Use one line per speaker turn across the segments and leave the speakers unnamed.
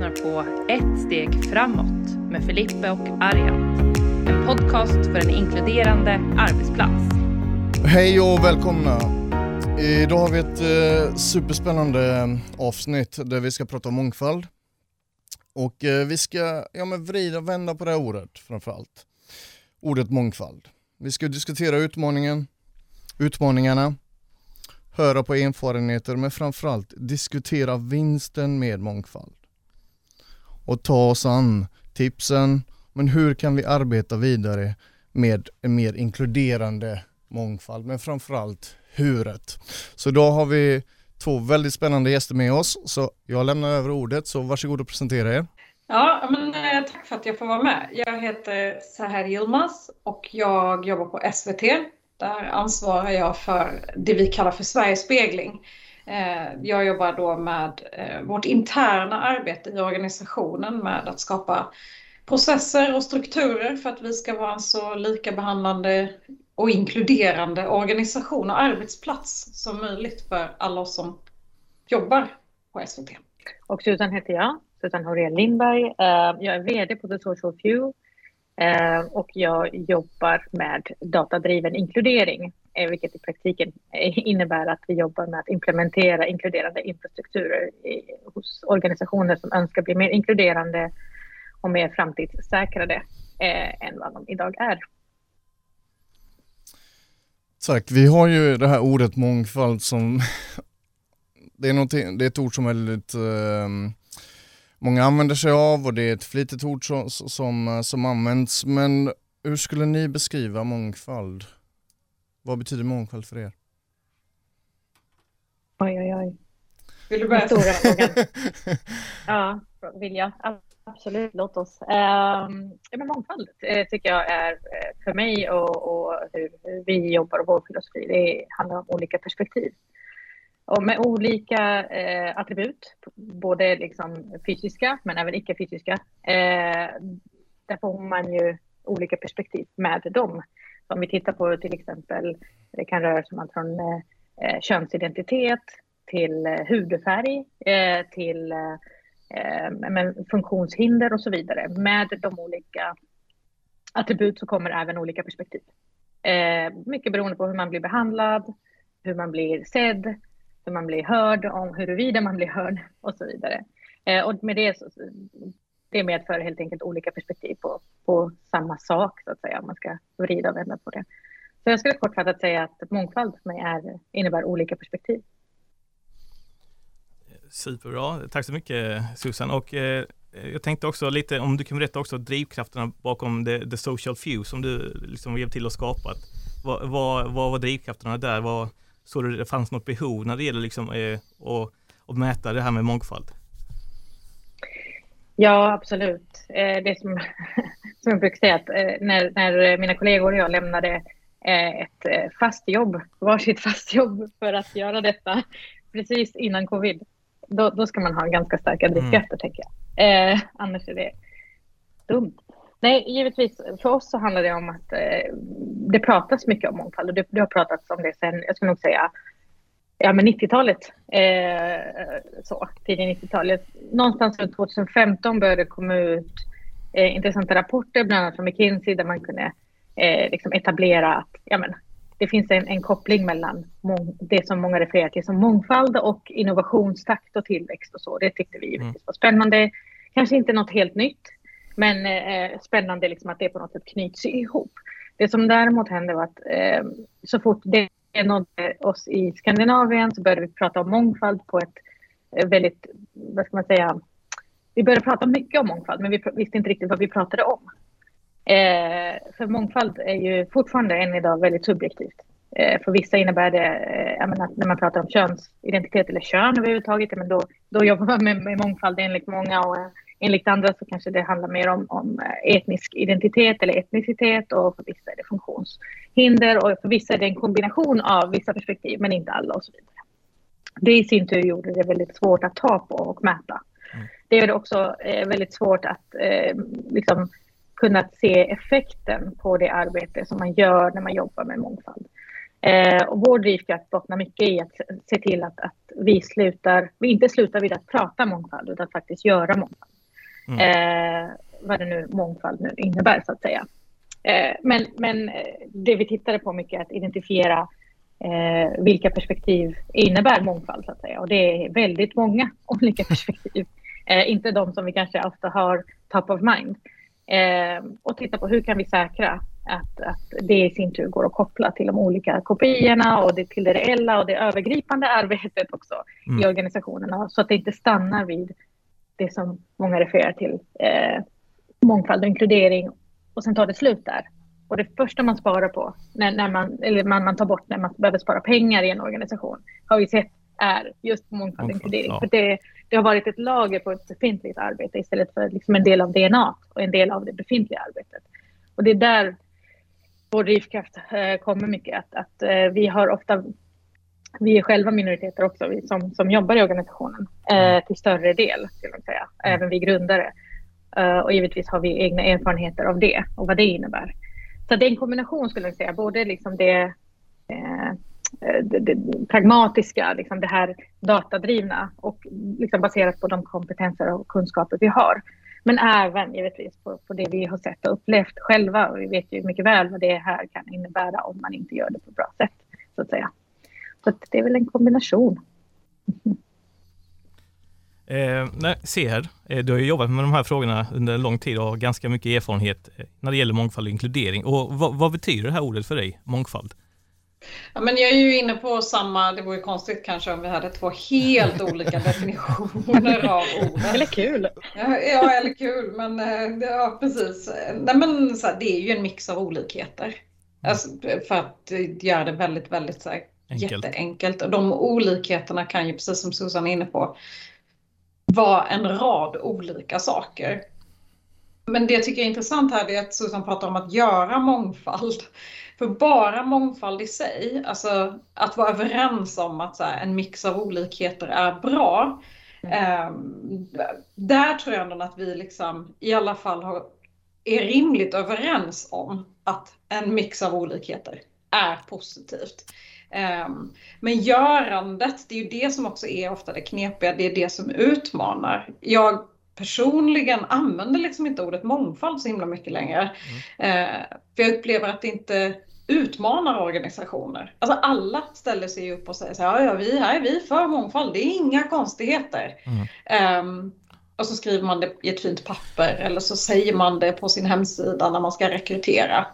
lyssnar på Ett steg framåt med Filippe och Arjan. En podcast för en inkluderande arbetsplats.
Hej och välkomna. Idag har vi ett eh, superspännande eh, avsnitt där vi ska prata om mångfald. Och eh, vi ska ja, men vrida och vända på det här ordet framförallt. Ordet mångfald. Vi ska diskutera utmaningen, utmaningarna, höra på erfarenheter men framförallt diskutera vinsten med mångfald. Och ta oss an tipsen, men hur kan vi arbeta vidare med en mer inkluderande mångfald, men framförallt huret. Så idag har vi två väldigt spännande gäster med oss, så jag lämnar över ordet, så varsågod och presentera er.
Ja, men, eh, tack för att jag får vara med. Jag heter Seher Yilmaz och jag jobbar på SVT där ansvarar jag för det vi kallar för Sverigespegling. spegling. Eh, jag jobbar då med eh, vårt interna arbete i organisationen med att skapa processer och strukturer för att vi ska vara en så likabehandlande och inkluderande organisation och arbetsplats som möjligt för alla oss som jobbar på SVT.
Och Susan heter jag, Susan Horén Lindberg. Eh, jag är VD på The Social Few Ehm, och jag jobbar med datadriven inkludering, eh, vilket i praktiken eh, innebär att vi jobbar med att implementera inkluderande infrastrukturer hos organisationer som önskar bli mer inkluderande och mer framtidssäkrade eh, än vad de idag är.
Tack. Vi har ju det här ordet mångfald som det är, det är ett ord som är väldigt eh, många använder sig av och det är ett flitigt ord som, som, som används. Men hur skulle ni beskriva mångfald? Vad betyder mångfald för er?
Oj, oj, oj.
Vill du börja?
Stora frågan. ja, vill jag. Absolut, låt oss. Um, ja, men mångfald eh, tycker jag är eh, för mig och, och hur vi jobbar och vår filosofi, det handlar om olika perspektiv. Och med olika eh, attribut, både liksom fysiska men även icke-fysiska. Eh, där får man ju olika perspektiv med dem. Så om vi tittar på till exempel, det kan röra sig om allt från eh, könsidentitet till eh, hudfärg, eh, till eh, eh, men funktionshinder och så vidare. Med de olika attribut så kommer även olika perspektiv. Eh, mycket beroende på hur man blir behandlad, hur man blir sedd, hur man blir hörd, om huruvida man blir hörd och så vidare. Eh, och med det, så, det medför helt enkelt olika perspektiv på, på samma sak, så att säga, om man ska vrida och vända på det. Så jag skulle kortfattat säga att mångfald för mig är, innebär olika perspektiv.
Superbra, tack så mycket Susan. Och eh, jag tänkte också lite om du kan berätta också drivkrafterna bakom the, the social few som du liksom hjälpt till att skapa. Vad, vad, vad var drivkrafterna där? Vad, såg du det fanns något behov när det gäller liksom, eh, att, att mäta det här med mångfald?
Ja, absolut. Eh, det som, som jag brukar säga att eh, när, när mina kollegor och jag lämnade eh, ett fast jobb, varsitt fast jobb för att göra detta precis innan covid, då, då ska man ha ganska starka drivkrafter, mm. tänker jag. Eh, annars är det dumt. Nej, givetvis. För oss så handlar det om att eh, det pratas mycket om mångfald och det, det har pratats om det sen, jag skulle nog säga, ja men 90-talet. Eh, så, tidigt 90-talet. Någonstans runt 2015 började det komma ut eh, intressanta rapporter, bland annat från McKinsey, där man kunde eh, liksom etablera att ja, men, det finns en, en koppling mellan det som många refererar till som mångfald och innovationstakt och tillväxt och så. Det tyckte vi mm. var spännande. Kanske inte något helt nytt, men eh, spännande liksom att det på något sätt knyts ihop. Det som däremot hände var att eh, så fort det nådde oss i Skandinavien så började vi prata om mångfald på ett eh, väldigt, vad ska man säga, vi började prata mycket om mångfald men vi visste inte riktigt vad vi pratade om. Eh, för mångfald är ju fortfarande än idag väldigt subjektivt. Eh, för vissa innebär det, eh, menar, när man pratar om könsidentitet eller kön överhuvudtaget, men då, då jobbar man med, med mångfald enligt många och eh, Enligt andra så kanske det handlar mer om, om eh, etnisk identitet eller etnicitet och för vissa är det funktionshinder och för vissa är det en kombination av vissa perspektiv men inte alla och så vidare. Det i sin tur gjorde det väldigt svårt att ta på och mäta. Mm. Det är också eh, väldigt svårt att eh, liksom kunna se effekten på det arbete som man gör när man jobbar med mångfald. Eh, och vår drivkraft bottnar mycket i att se till att, att vi, slutar, vi inte slutar vid att prata mångfald utan att faktiskt göra mångfald. Mm. Eh, vad det nu mångfald nu innebär så att säga. Eh, men, men eh, det vi tittade på mycket är att identifiera eh, vilka perspektiv innebär mångfald så att säga. Och det är väldigt många olika perspektiv. Eh, inte de som vi kanske ofta har top of mind. Eh, och titta på hur kan vi säkra att, att det i sin tur går att koppla till de olika kopiorna och det, till det reella och det övergripande arbetet också mm. i organisationerna så att det inte stannar vid det som många refererar till, eh, mångfald och inkludering och sen tar det slut där. Och det första man sparar på, när, när man, eller man, man tar bort när man behöver spara pengar i en organisation, har vi sett är just mångfald och inkludering. Ja. För det, det har varit ett lager på ett befintligt arbete istället för liksom en del av DNA och en del av det befintliga arbetet. Och det är där vår drivkraft eh, kommer mycket. Att, att eh, vi har ofta, vi är själva minoriteter också, vi som, som jobbar i organisationen eh, mm. till större del, skulle man säga. Mm. Även vi grundare. Uh, och givetvis har vi egna erfarenheter av det och vad det innebär. Så det är en kombination skulle jag säga, både liksom det, eh, det, det pragmatiska, liksom det här datadrivna och liksom baserat på de kompetenser och kunskaper vi har. Men även givetvis på, på det vi har sett och upplevt själva. Och vi vet ju mycket väl vad det här kan innebära om man inte gör det på ett bra sätt. Så att säga. Så att det är väl en kombination.
Eh, nej, se här, eh, du har ju jobbat med de här frågorna under en lång tid och har ganska mycket erfarenhet eh, när det gäller mångfald och inkludering. Och vad, vad, betyder det här ordet för dig, mångfald?
Ja, men jag är ju inne på samma, det vore ju konstigt kanske om vi hade två helt olika definitioner av ordet.
Eller kul!
Ja, ja eller kul, men eh, ja, precis. Nej, men, så här, det är ju en mix av olikheter. Alltså, för att göra det väldigt, väldigt så här, Enkelt. jätteenkelt. Och de olikheterna kan ju, precis som Susanne är inne på, vara en rad olika saker. Men det jag tycker är intressant här är att Susan pratar om att göra mångfald. För bara mångfald i sig, alltså att vara överens om att här, en mix av olikheter är bra. Eh, där tror jag ändå att vi liksom i alla fall har, är rimligt överens om att en mix av olikheter är positivt. Um, men görandet, det är ju det som också är ofta det knepiga, det är det som utmanar. Jag personligen använder liksom inte ordet mångfald så himla mycket längre. Mm. Uh, för jag upplever att det inte utmanar organisationer. Alltså alla ställer sig upp och säger så här, ja vi här är vi för mångfald, det är inga konstigheter. Mm. Um, och så skriver man det i ett fint papper eller så säger man det på sin hemsida när man ska rekrytera.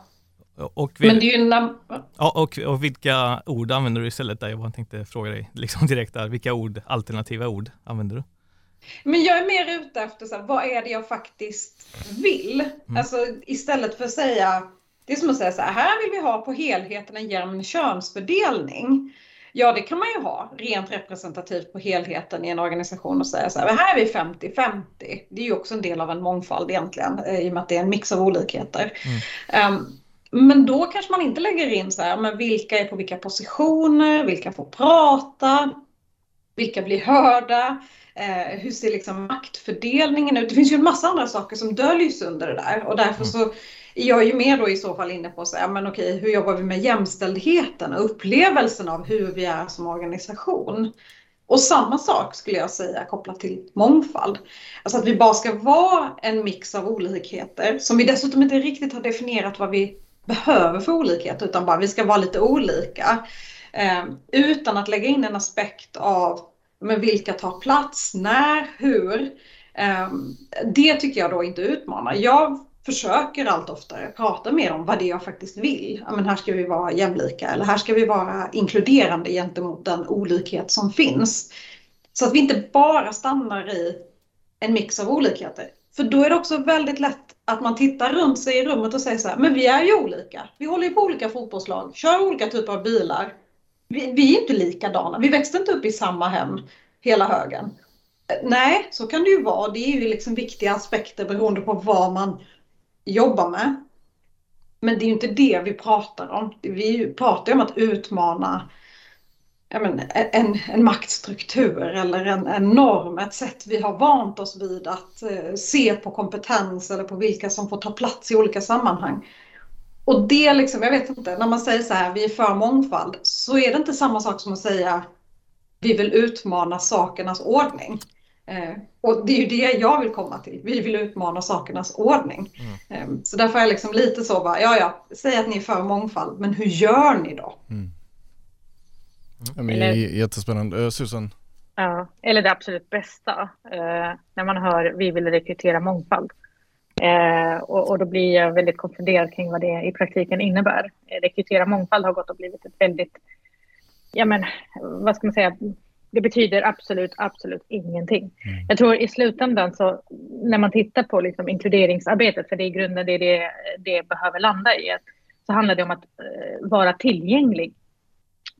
Och, vi, Men det är ju namn... ja, och, och vilka ord använder du istället? Där? Jag tänkte fråga dig liksom direkt där. Vilka ord, alternativa ord använder du?
Men jag är mer ute efter så här, vad är det jag faktiskt vill? Mm. Alltså istället för att säga, det är som att säga så här, här vill vi ha på helheten en jämn könsfördelning. Ja, det kan man ju ha rent representativt på helheten i en organisation och säga så här, här är vi 50-50. Det är ju också en del av en mångfald egentligen, eh, i och med att det är en mix av olikheter. Mm. Um, men då kanske man inte lägger in så här, men vilka är på vilka positioner, vilka får prata, vilka blir hörda, eh, hur ser liksom maktfördelningen ut? Det finns ju en massa andra saker som döljs under det där och därför mm. så är jag ju mer då i så fall inne på att säga, men okej, hur jobbar vi med jämställdheten och upplevelsen av hur vi är som organisation? Och samma sak skulle jag säga kopplat till mångfald. Alltså att vi bara ska vara en mix av olikheter som vi dessutom inte riktigt har definierat vad vi behöver för olikhet utan bara vi ska vara lite olika. Eh, utan att lägga in en aspekt av men vilka tar plats, när, hur. Eh, det tycker jag då inte utmanar. Jag försöker allt oftare prata mer om vad det är jag faktiskt vill. Ja, men här ska vi vara jämlika eller här ska vi vara inkluderande gentemot den olikhet som finns. Så att vi inte bara stannar i en mix av olikheter. För då är det också väldigt lätt att man tittar runt sig i rummet och säger så här, men vi är ju olika. Vi håller ju på olika fotbollslag, kör olika typer av bilar. Vi, vi är inte likadana, vi växte inte upp i samma hem hela högen. Nej, så kan det ju vara. Det är ju liksom viktiga aspekter beroende på vad man jobbar med. Men det är ju inte det vi pratar om. Vi pratar ju om att utmana men, en, en maktstruktur eller en, en norm, ett sätt vi har vant oss vid att eh, se på kompetens eller på vilka som får ta plats i olika sammanhang. Och det liksom, jag vet inte, när man säger så här, vi är för mångfald, så är det inte samma sak som att säga vi vill utmana sakernas ordning. Eh, och det är ju det jag vill komma till. Vi vill utmana sakernas ordning. Mm. Eh, så därför är jag liksom lite så bara, ja ja, säg att ni är för mångfald, men hur gör ni då? Mm.
Mm. Eller, jättespännande. Uh, Susan?
Ja, eller det absolut bästa eh, när man hör vi vill rekrytera mångfald. Eh, och, och, då blir jag väldigt konfunderad kring vad det i praktiken innebär. Rekrytera mångfald har gått och blivit ett väldigt, ja men vad ska man säga, det betyder absolut, absolut ingenting. Mm. Jag tror i slutändan så när man tittar på liksom inkluderingsarbetet, för det är i grunden det det, det behöver landa i, så handlar det om att eh, vara tillgänglig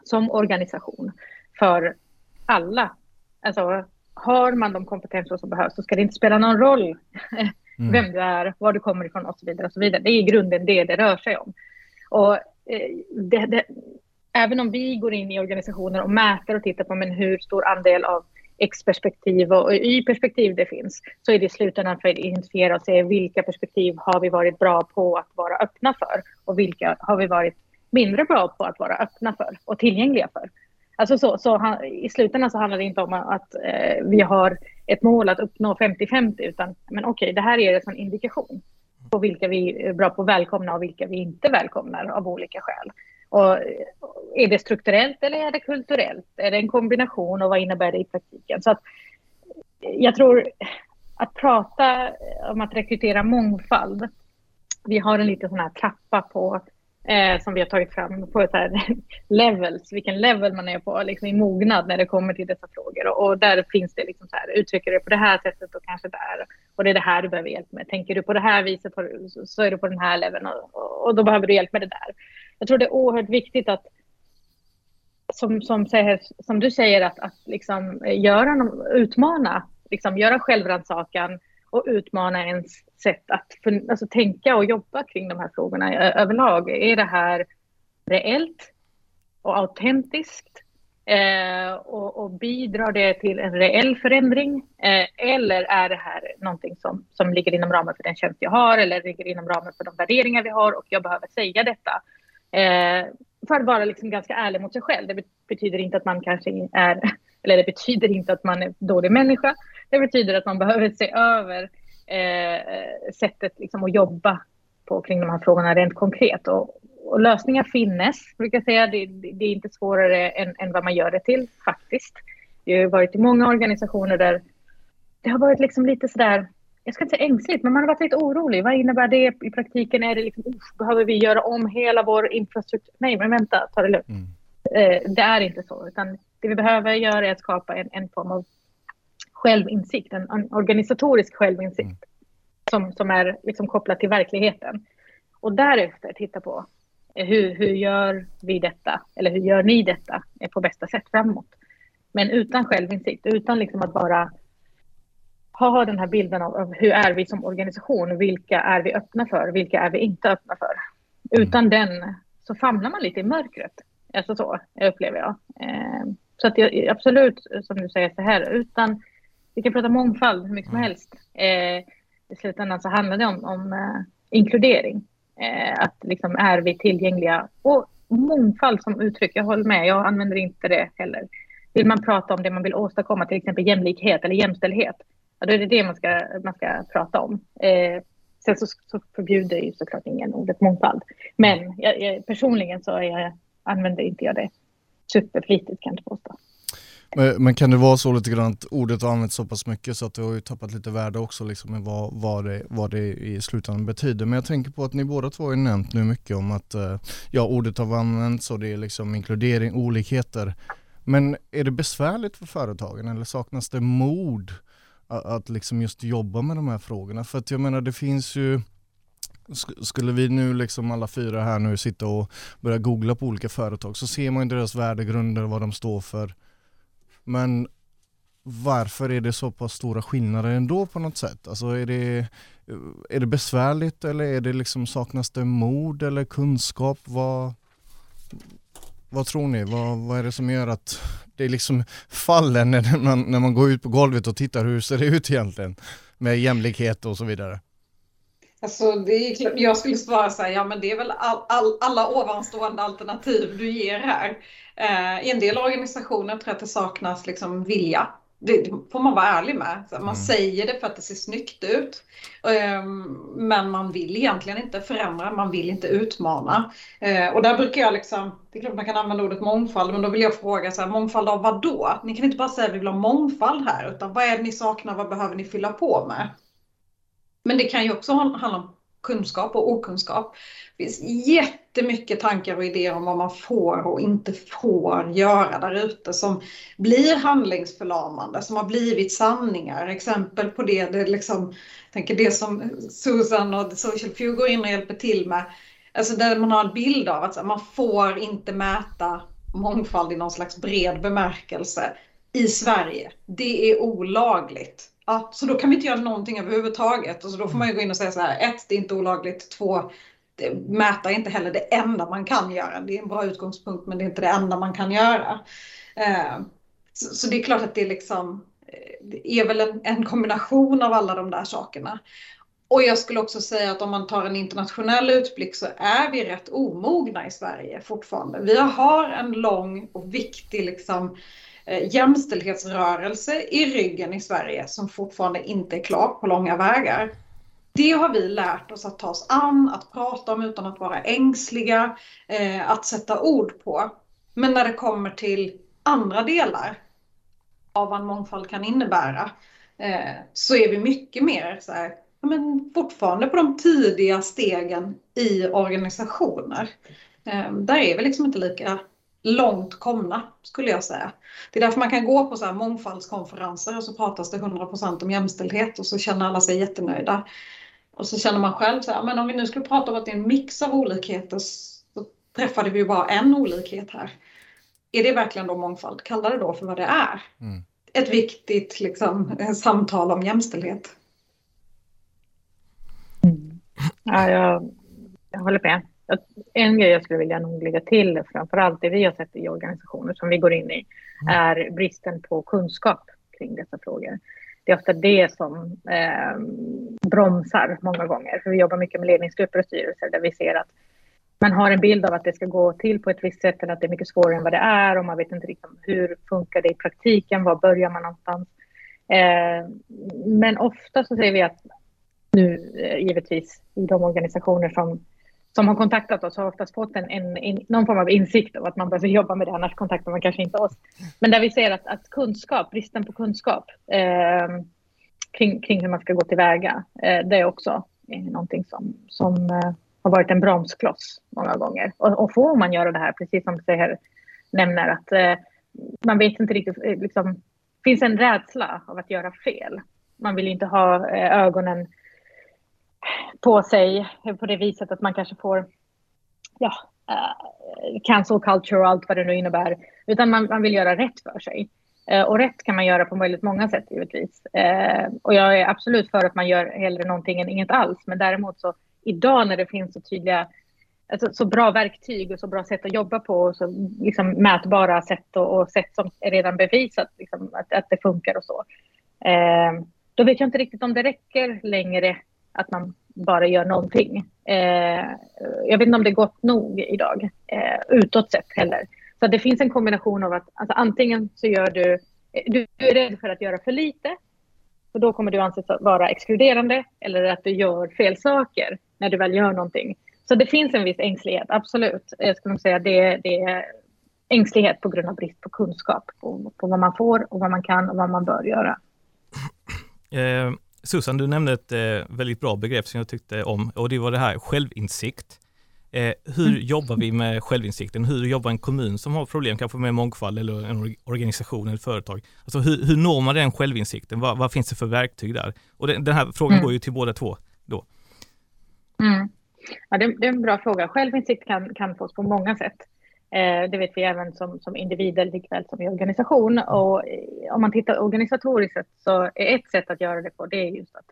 som organisation för alla. Alltså har man de kompetenser som behövs så ska det inte spela någon roll mm. vem du är, var du kommer ifrån och så vidare. Och så vidare. Det är i grunden det det rör sig om. Och eh, det, det, även om vi går in i organisationer och mäter och tittar på men hur stor andel av X-perspektiv och Y-perspektiv det finns, så är det i slutändan för att identifiera och se vilka perspektiv har vi varit bra på att vara öppna för och vilka har vi varit mindre bra på att vara öppna för och tillgängliga för. Alltså så, så han, I slutändan så handlar det inte om att eh, vi har ett mål att uppnå 50-50 utan men okej, det här är en indikation på vilka vi är bra på att välkomna och vilka vi inte välkomnar av olika skäl. Och eh, är det strukturellt eller är det kulturellt? Är det en kombination och vad innebär det i praktiken? Så att eh, jag tror att prata om att rekrytera mångfald. Vi har en liten sån här trappa på eh, som vi har tagit fram på så här levels, vilken level man är på liksom i mognad när det kommer till dessa frågor. Och, och där finns det liksom så här, uttrycker det på det här sättet och kanske där. Och det är det här du behöver hjälp med. Tänker du på det här viset så, så är du på den här leveln och, och då behöver du hjälp med det där. Jag tror det är oerhört viktigt att som, som, säger, som du säger, att, att liksom eh, göra, utmana, liksom göra självrannsakan och utmana ens sätt att för, alltså, tänka och jobba kring de här frågorna överlag. Är det här reellt och autentiskt? Eh, och, och, bidrar det till en reell förändring? Eh, eller är det här någonting som, som ligger inom ramen för den tjänst jag har eller ligger inom ramen för de värderingar vi har och jag behöver säga detta? Eh, för att vara liksom ganska ärlig mot sig själv. Det betyder inte att man kanske är, eller det betyder inte att man är dålig människa. Det betyder att man behöver se över eh, sättet liksom att jobba på kring de här frågorna rent konkret. Och, och lösningar finnes, brukar jag säga. Det, det, är inte svårare än, än vad man gör det till, faktiskt. Jag har varit i många organisationer där det har varit liksom lite sådär, jag ska inte säga ängsligt, men man har varit lite orolig. Vad innebär det i praktiken? Är det liksom, behöver vi göra om hela vår infrastruktur? Nej, men vänta, ta det lugnt. Mm. Eh, det är inte så, utan det vi behöver göra är att skapa en, en form av självinsikt, en, en organisatorisk självinsikt mm. som, som är liksom kopplad till verkligheten. Och därefter titta på eh, hur, hur gör vi detta, eller hur gör ni detta på bästa sätt framåt? Men utan självinsikt, utan liksom att bara ha den här bilden av, av, hur är vi som organisation, vilka är vi öppna för, vilka är vi inte öppna för. Mm. Utan den så famlar man lite i mörkret. Alltså så upplever jag. Eh, så att jag, absolut, som du säger så här, utan vi kan prata mångfald hur mycket som mm. helst. Eh, I slutändan så handlar det om, om uh, inkludering. Eh, att liksom är vi tillgängliga? Och mångfald som uttryck, jag håller med, jag använder inte det heller. Vill man prata om det man vill åstadkomma, till exempel jämlikhet eller jämställdhet, ja, då är det det man ska, man ska prata om. Eh, sen så, så förbjuder ju såklart ingen ordet mångfald. Men jag, jag, personligen så jag, använder inte jag det superflitigt kan jag inte påstå.
Men, men, kan det vara så lite grann att ordet har använts så pass mycket så att det har ju tappat lite värde också liksom med vad, vad, det, vad det i slutändan betyder. Men jag tänker på att ni båda två har nämnt nu mycket om att eh, ja, ordet har använts och det är liksom inkludering, olikheter. Men är det besvärligt för företagen eller saknas det mod att, att liksom just jobba med de här frågorna? För att jag menar det finns ju skulle vi nu liksom alla fyra här nu sitta och börja googla på olika företag så ser man ju deras värdegrunder, vad de står för men varför är det så pass stora skillnader ändå på något sätt? Alltså är det, är det besvärligt eller är det liksom saknas det mod eller kunskap? Vad, vad tror ni? Vad, vad är det som gör att det liksom faller när man, när man går ut på golvet och tittar hur ser det ut egentligen med jämlikhet och så vidare?
Alltså, det är, jag skulle svara så här, ja men det är väl all, all, alla ovanstående alternativ du ger här. Eh, I en del organisationer tror jag att det saknas liksom vilja Det får man vara ärlig med. Man
Mm.
säger det för att det ser snyggt ut. Ehm, Men man vill egentligen inte förändra, man vill inte utmana. Eh, Och där brukar jag liksom, det är klart man kan använda ordet mångfald, men då vill jag fråga så här, mångfald av vad då? Ni kan inte bara säga att vi vill ha mångfald här, utan vad är det ni saknar, vad behöver ni fylla på med? Men det kan ju också handla om kunskap och okunskap. Det finns jättemycket tankar och idéer om vad man får och inte får göra där ute som blir handlingsförlamande, som har blivit sanningar. Exempel på det, det är liksom, jag tänker det som Susan och The Social Few går in och hjälper till med. Alltså där man har en bild av att man får inte mäta mångfald i någon slags bred bemärkelse i Sverige. Det är olagligt. Ja, så då kan vi inte göra någonting överhuvudtaget. Och så då får man ju gå in och säga så här, ett, det är inte olagligt. Två, mäta är inte heller det enda man kan göra. Det är en bra utgångspunkt, men det är inte det enda man kan göra. Eh, så, det är klart att det är liksom, det är väl en, en kombination av alla de där sakerna. Och jag skulle också säga att om man tar en internationell utblick så är vi rätt omogna i Sverige fortfarande. Vi har en lång och viktig liksom, eh, jämställdhetsrörelse i ryggen i Sverige som fortfarande inte är klar på långa vägar. Det har vi lärt oss att ta oss an, att prata om utan att vara ängsliga, eh, att sätta ord på. Men när det kommer till andra delar av vad en mångfald kan innebära eh, så är vi mycket mer så här, ja, men fortfarande på de tidiga stegen i organisationer. Eh, där är vi liksom inte lika långt komna skulle jag säga. Det är därför man kan gå på så här mångfaldskonferenser och så pratas det 100% om jämställdhet och så känner alla sig jättenöjda. Och så känner man själv så här, men om vi nu skulle prata om att det är en mix av olikheter så träffade vi ju bara en olikhet här. Är det verkligen då mångfald? Kalla det då för vad det är.
Mm.
Ett viktigt liksom, eh, samtal om jämställdhet.
Ja, jag, jag håller med. En grej jag skulle vilja nog lägga till, framförallt det vi har sett i organisationer som vi går in i, är bristen på kunskap kring dessa frågor. Det är ofta det som eh, bromsar många gånger. För vi jobbar mycket med ledningsgrupper och styrelser där vi ser att man har en bild av att det ska gå till på ett visst sätt eller att det är mycket svårare än vad det är och man vet inte riktigt hur funkar det i praktiken, var börjar man någonstans. Eh, men ofta så ser vi att nu eh, givetvis i de organisationer som, som har kontaktat oss har oftast fått en, en, en, någon form av insikt av att man behöver jobba med det, annars kontaktar man kanske inte oss. Men där vi ser att, att kunskap, bristen på kunskap eh, kring, kring hur man ska gå tillväga, eh, det är också eh, någonting som, som eh, har varit en bromskloss många gånger. Och, och får man göra det här, precis som Seher nämner, att eh, man vet inte riktigt, eh, liksom, finns en rädsla av att göra fel. Man vill inte ha eh, ögonen på sig på det viset att man kanske får ja, uh, cancel culture och allt vad det nu innebär. Utan man, man vill göra rätt för sig. Uh, och rätt kan man göra på väldigt många sätt givetvis. Uh, och jag är absolut för att man gör hellre någonting än inget alls. Men däremot så idag när det finns så tydliga, alltså, så bra verktyg och så bra sätt att jobba på och så liksom mätbara sätt och, och sätt som är redan bevisat liksom, att, att det funkar och så. då vet jag inte riktigt om det räcker längre att man bara gör någonting. Eh, jag vet inte om det är gott nog idag, eh, utåt sett heller. Så det finns en kombination av att alltså, antingen så gör du, eh, du är rädd för att göra för lite, och då kommer du anses vara exkluderande, eller att du gör fel saker när du väl gör någonting. Så det finns en viss ängslighet, absolut. Jag skulle nog säga det, det är ängslighet på grund av brist på kunskap på, på vad man får och vad man kan och vad man bör göra.
Eh, Susan, du nämnde ett eh, väldigt bra begrepp som jag tyckte om och det var det här självinsikt. Eh, hur mm. jobbar vi med självinsikten? Hur jobbar en kommun som har problem kanske med mångfald eller en organisation eller företag? Alltså hur, hur når man den självinsikten? Vad, vad finns det för verktyg där? Och det, den här frågan mm. går ju till båda två då.
Mm. Ja, det, det, är en bra fråga. Självinsikt kan, kan fås på många sätt. Eh, det vet vi även som, som individer likväl som i organisation. Och om man tittar organisatoriskt sett så är ett sätt att göra det på det är just att,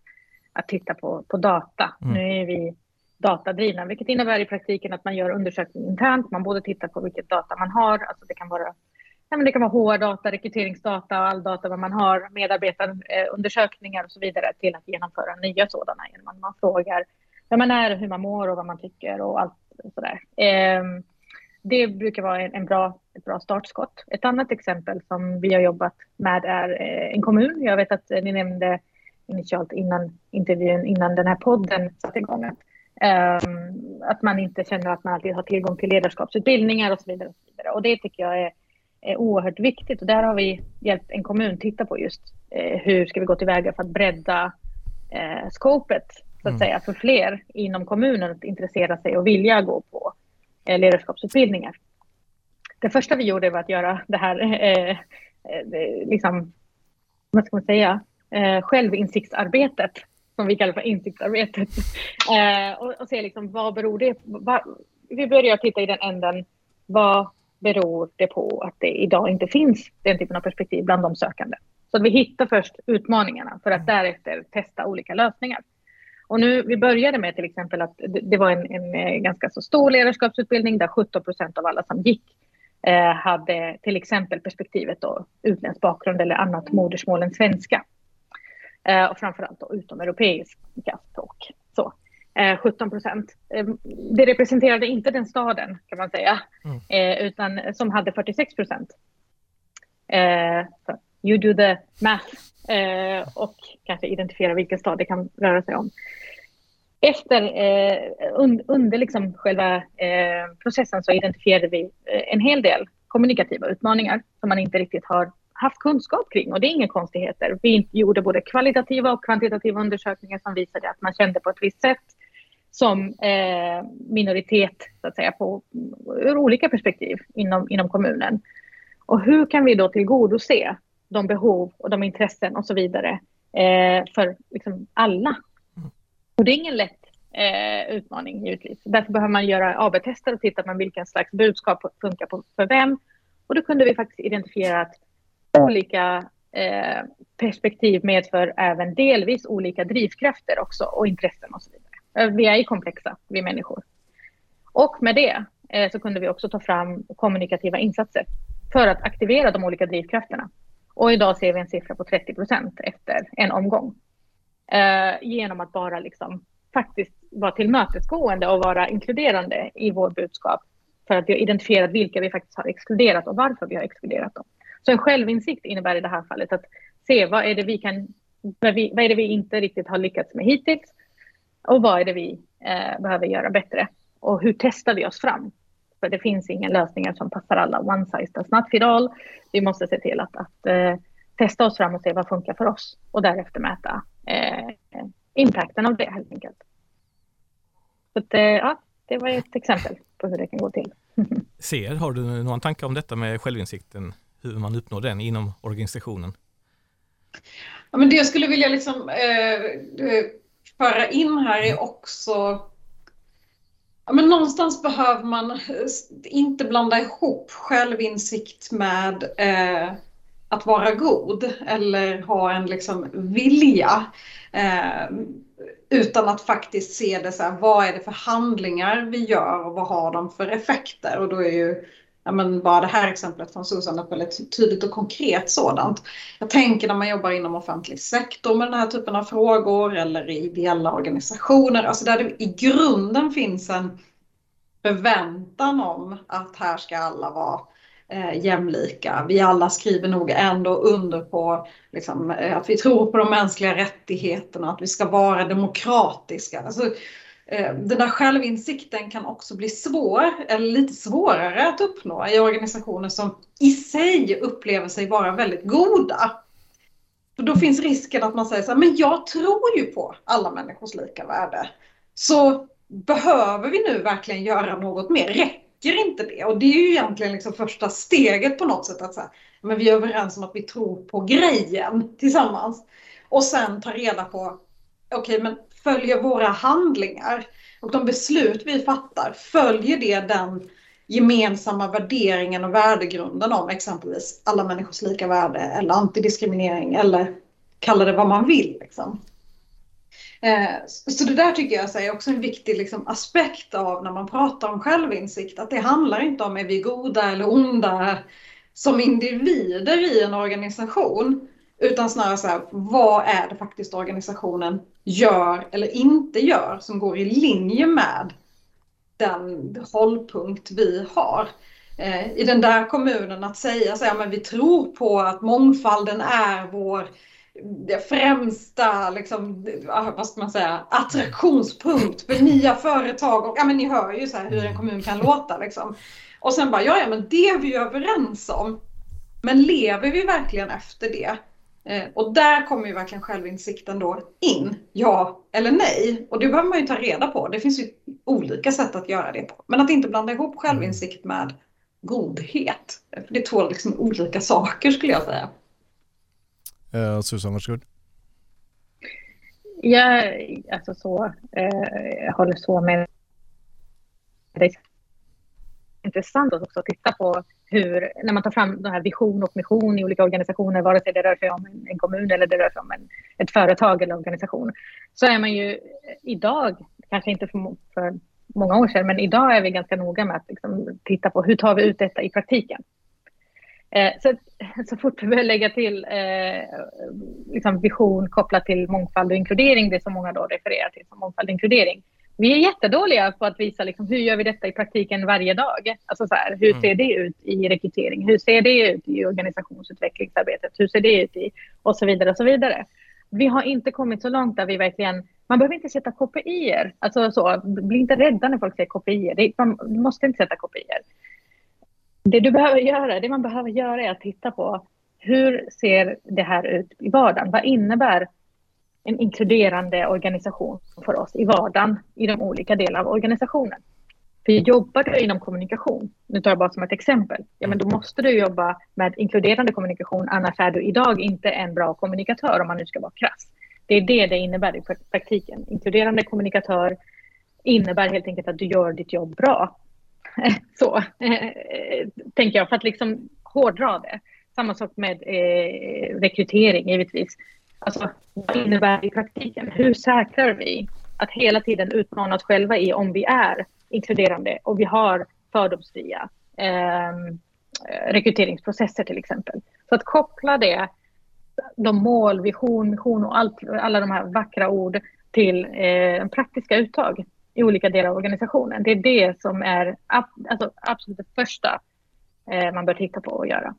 att titta på, på data. Mm. Nu är vi datadrivna, vilket innebär i praktiken att man gör undersökning internt. Man både tittar på vilket data man har, alltså det kan vara Ja, men det kan vara HR-data, rekryteringsdata och all data man har, medarbetarundersökningar och så vidare till att genomföra nya sådana genom att man frågar vem man är, hur man mår och vad man tycker och allt sådär. Eh, det brukar vara en, en, bra, ett bra startskott. Ett annat exempel som vi har jobbat med är en kommun. Jag vet att ni nämnde initialt innan intervjun, innan den här podden satte igång, att, um, att man inte känner att man alltid har tillgång till ledarskapsutbildningar och så vidare. Och, så vidare. och det tycker jag är, är oerhört viktigt och där har vi hjälpt en kommun titta på just eh, hur ska vi gå tillväga för att bredda eh, skopet så att mm. säga för fler inom kommunen att intressera sig och vilja gå på eh, ledarskapsutbildningar. Det första vi gjorde var att göra det här, eh, eh liksom, vad ska man säga, eh, självinsiktsarbetet, som vi kallar för insiktsarbetet. Eh, och, och se liksom, vad beror det på? Vi börjar titta i den änden, vad beror det på att det idag inte finns den typen av perspektiv bland de sökande? Så vi hittar först utmaningarna för att därefter testa olika lösningar. Och nu, vi började med till exempel att det, var en, en, eh, ganska så stor ledarskapsutbildning där 17 procent av alla som gick eh, hade till exempel perspektivet då utländsk bakgrund eller annat modersmål än svenska. Eh, och framförallt då utomeuropeiska språk. Så. Eh, 17 procent. Eh, det representerade inte den staden kan man säga, mm. Eh, utan som hade 46 procent. Eh, you do the math eh, och kanske identifiera vilken stad det kan röra sig om. Efter, eh, un, under liksom själva eh, processen så identifierade vi eh, en hel del kommunikativa utmaningar som man inte riktigt har haft kunskap kring och det är inga konstigheter. Vi gjorde både kvalitativa och kvantitativa undersökningar som visade att man kände på ett visst sätt som eh, minoritet så att säga på, ur olika perspektiv inom, inom kommunen. Och hur kan vi då tillgodose de behov och de intressen och så vidare eh, för liksom alla? Och det är ingen lätt eh, utmaning givetvis. Därför behöver man göra AB-tester och titta på vilken slags budskap funkar på, för vem. Och då kunde vi faktiskt identifiera att olika eh, perspektiv medför även delvis olika drivkrafter också och intressen och så vidare. Eh, vi är ju komplexa, vi människor. Och med det eh, så kunde vi också ta fram kommunikativa insatser för att aktivera de olika drivkrafterna. Och idag ser vi en siffra på 30 procent efter en omgång. Eh, genom att bara liksom faktiskt vara tillmötesgående och vara inkluderande i vår budskap för att vi har identifierat vilka vi faktiskt har exkluderat och varför vi har exkluderat dem. Så en självinsikt innebär i det här fallet att se vad är det vi kan, vad, vi, vad är det vi inte riktigt har lyckats med hittills och vad är det vi eh, behöver göra bättre och hur testar vi oss fram? För det finns inga lösningar som passar alla. One size does not fit all. Vi måste se till att, att eh, testa oss fram och se vad funkar för oss och därefter mäta eh, impacten av det helt enkelt. Så att, eh, ja, det var ett exempel på hur det kan gå till.
Ser, har du någon tanke om detta med självinsikten? hur man uppnår den inom organisationen?
Ja, men det jag skulle vilja liksom, eh, föra in här är också Ja, men någonstans behöver man eh, inte blanda ihop självinsikt med eh, att vara god eller ha en liksom vilja. Eh, utan att faktiskt se det så här, vad är det för handlingar vi gör och vad har de för effekter? Och då är ju ja, men bara det här exemplet från Susan är väldigt tydligt och konkret sådant. Jag tänker när man jobbar inom offentlig sektor med den här typen av frågor eller i ideella organisationer, alltså där det i grunden finns en förväntan om att här ska alla vara eh, jämlika. Vi alla skriver nog ändå under på liksom, eh, att vi tror på de mänskliga rättigheterna, att vi ska vara demokratiska. Alltså, Eh, den där självinsikten kan också bli svår, eller lite svårare att uppnå i organisationer som i sig upplever sig vara väldigt goda. För då finns risken att man säger så här, men jag tror ju på alla människors lika värde. Så behöver vi nu verkligen göra något mer? Räcker inte det? Och det är ju egentligen liksom första steget på något sätt att säga, men vi är överens om att vi tror på grejen tillsammans. Och sen ta reda på, okej okay, men följer våra handlingar och de beslut vi fattar, följer det den gemensamma värderingen och värdegrunden om exempelvis alla människors lika värde eller antidiskriminering eller kalla det vad man vill. Liksom. Eh, så det där tycker jag är också en viktig liksom, aspekt av när man pratar om självinsikt, att det handlar inte om är vi goda eller onda som individer i en organisation, utan snarare så här, vad är det faktiskt organisationen gör eller inte gör som går i linje med den hållpunkt vi har. Eh, I den där kommunen att säga så här, men vi tror på att mångfalden är vår främsta liksom, vad ska man säga, attraktionspunkt för nya företag. Och, ja, men ni hör ju så här hur en kommun kan låta. Liksom. Och sen bara, ja, ja men det är vi ju överens om. Men lever vi verkligen efter det? Eh, och där kommer ju verkligen självinsikten då in. Ja eller nej. Och det behöver man ju ta reda på. Det finns ju olika sätt att göra det på. Men att inte blanda ihop självinsikt med godhet. För det är två liksom olika saker skulle jag säga.
Eh, Susanne, varsågod.
Jag, alltså så, eh, håller så med dig. Intressant också att titta på hur, när man tar fram den här vision och mission i olika organisationer, vare sig det rör sig om en, kommun eller det rör sig om en, ett företag eller organisation, så är man ju idag, kanske inte för, för många år sedan, men idag är vi ganska noga med att liksom titta på hur tar vi ut detta i praktiken. Eh, så, så fort vi börjar lägga till eh, liksom vision kopplat till mångfald och inkludering, det som många då refererar till som mångfald och inkludering. Vi är jättedåliga på att visa liksom, hur gör vi detta i praktiken varje dag. Alltså så här, hur mm. ser det ut i rekrytering? Hur ser det ut i organisationsutvecklingsarbetet? Hur ser det ut i och så vidare och så vidare. Vi har inte kommit så långt där vi verkligen man behöver inte sätta kopior. Alltså så, bli inte rädda när folk säger kopior. man måste inte sätta kopior. Det du behöver göra, det man behöver göra är att titta på hur ser det här ut i vardagen? Vad innebär en inkluderande organisation för oss i vardagen i de olika delarna av organisationen? För jobbar du inom kommunikation, nu tar jag bara som ett exempel, ja men då måste du jobba med inkluderande kommunikation, annars är du idag inte en bra kommunikatör om man nu ska vara krass. Det är det det innebär i praktiken. Inkluderande kommunikatör innebär helt enkelt att du gör ditt jobb bra. Så tänker jag, för att liksom hårdra det. Samma sak med eh, rekrytering givetvis. Alltså, vad innebär det i praktiken? Hur säkrar vi att hela tiden utmana oss själva i om vi är inkluderande och vi har fördomsfria ehm, eh, rekryteringsprocesser till exempel. Så att koppla det de mål, vision, mission och allt, alla de här vackra ord till eh, praktiska uttag i olika delar av organisationen. Det är det som är alltså, absolut det första eh, man bör titta på och göra.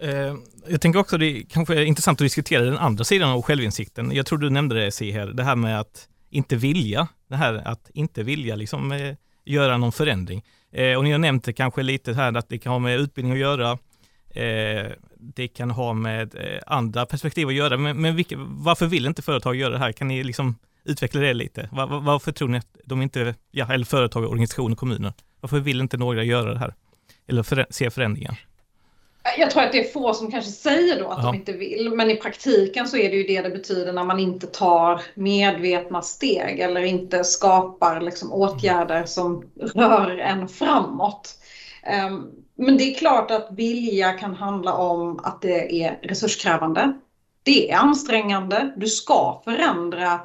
Eh, jag tänker också det kanske är intressant att diskutera den andra sidan av självinsikten. Jag tror du nämnde det C här, det här med att inte vilja, det här att inte vilja liksom eh, göra någon förändring. Eh, och ni har nämnt det kanske lite här att det kan ha med utbildning att göra, det kan ha med andra perspektiv att göra, men, men vilka, varför vill inte företag göra det här? Kan ni liksom utveckla det lite? Var, var, varför tror ni att de inte, ja, eller företag, organisationer, kommuner, varför vill inte några göra det här? Eller för, se förändringar?
Jag tror att det är få som kanske säger då att ja. de inte vill, men i praktiken så är det ju det det betyder när man inte tar medvetna steg eller inte skapar liksom åtgärder som rör en framåt. Um, men det är klart att vilja kan handla om att det är resurskrävande. Det är ansträngande. Du ska förändra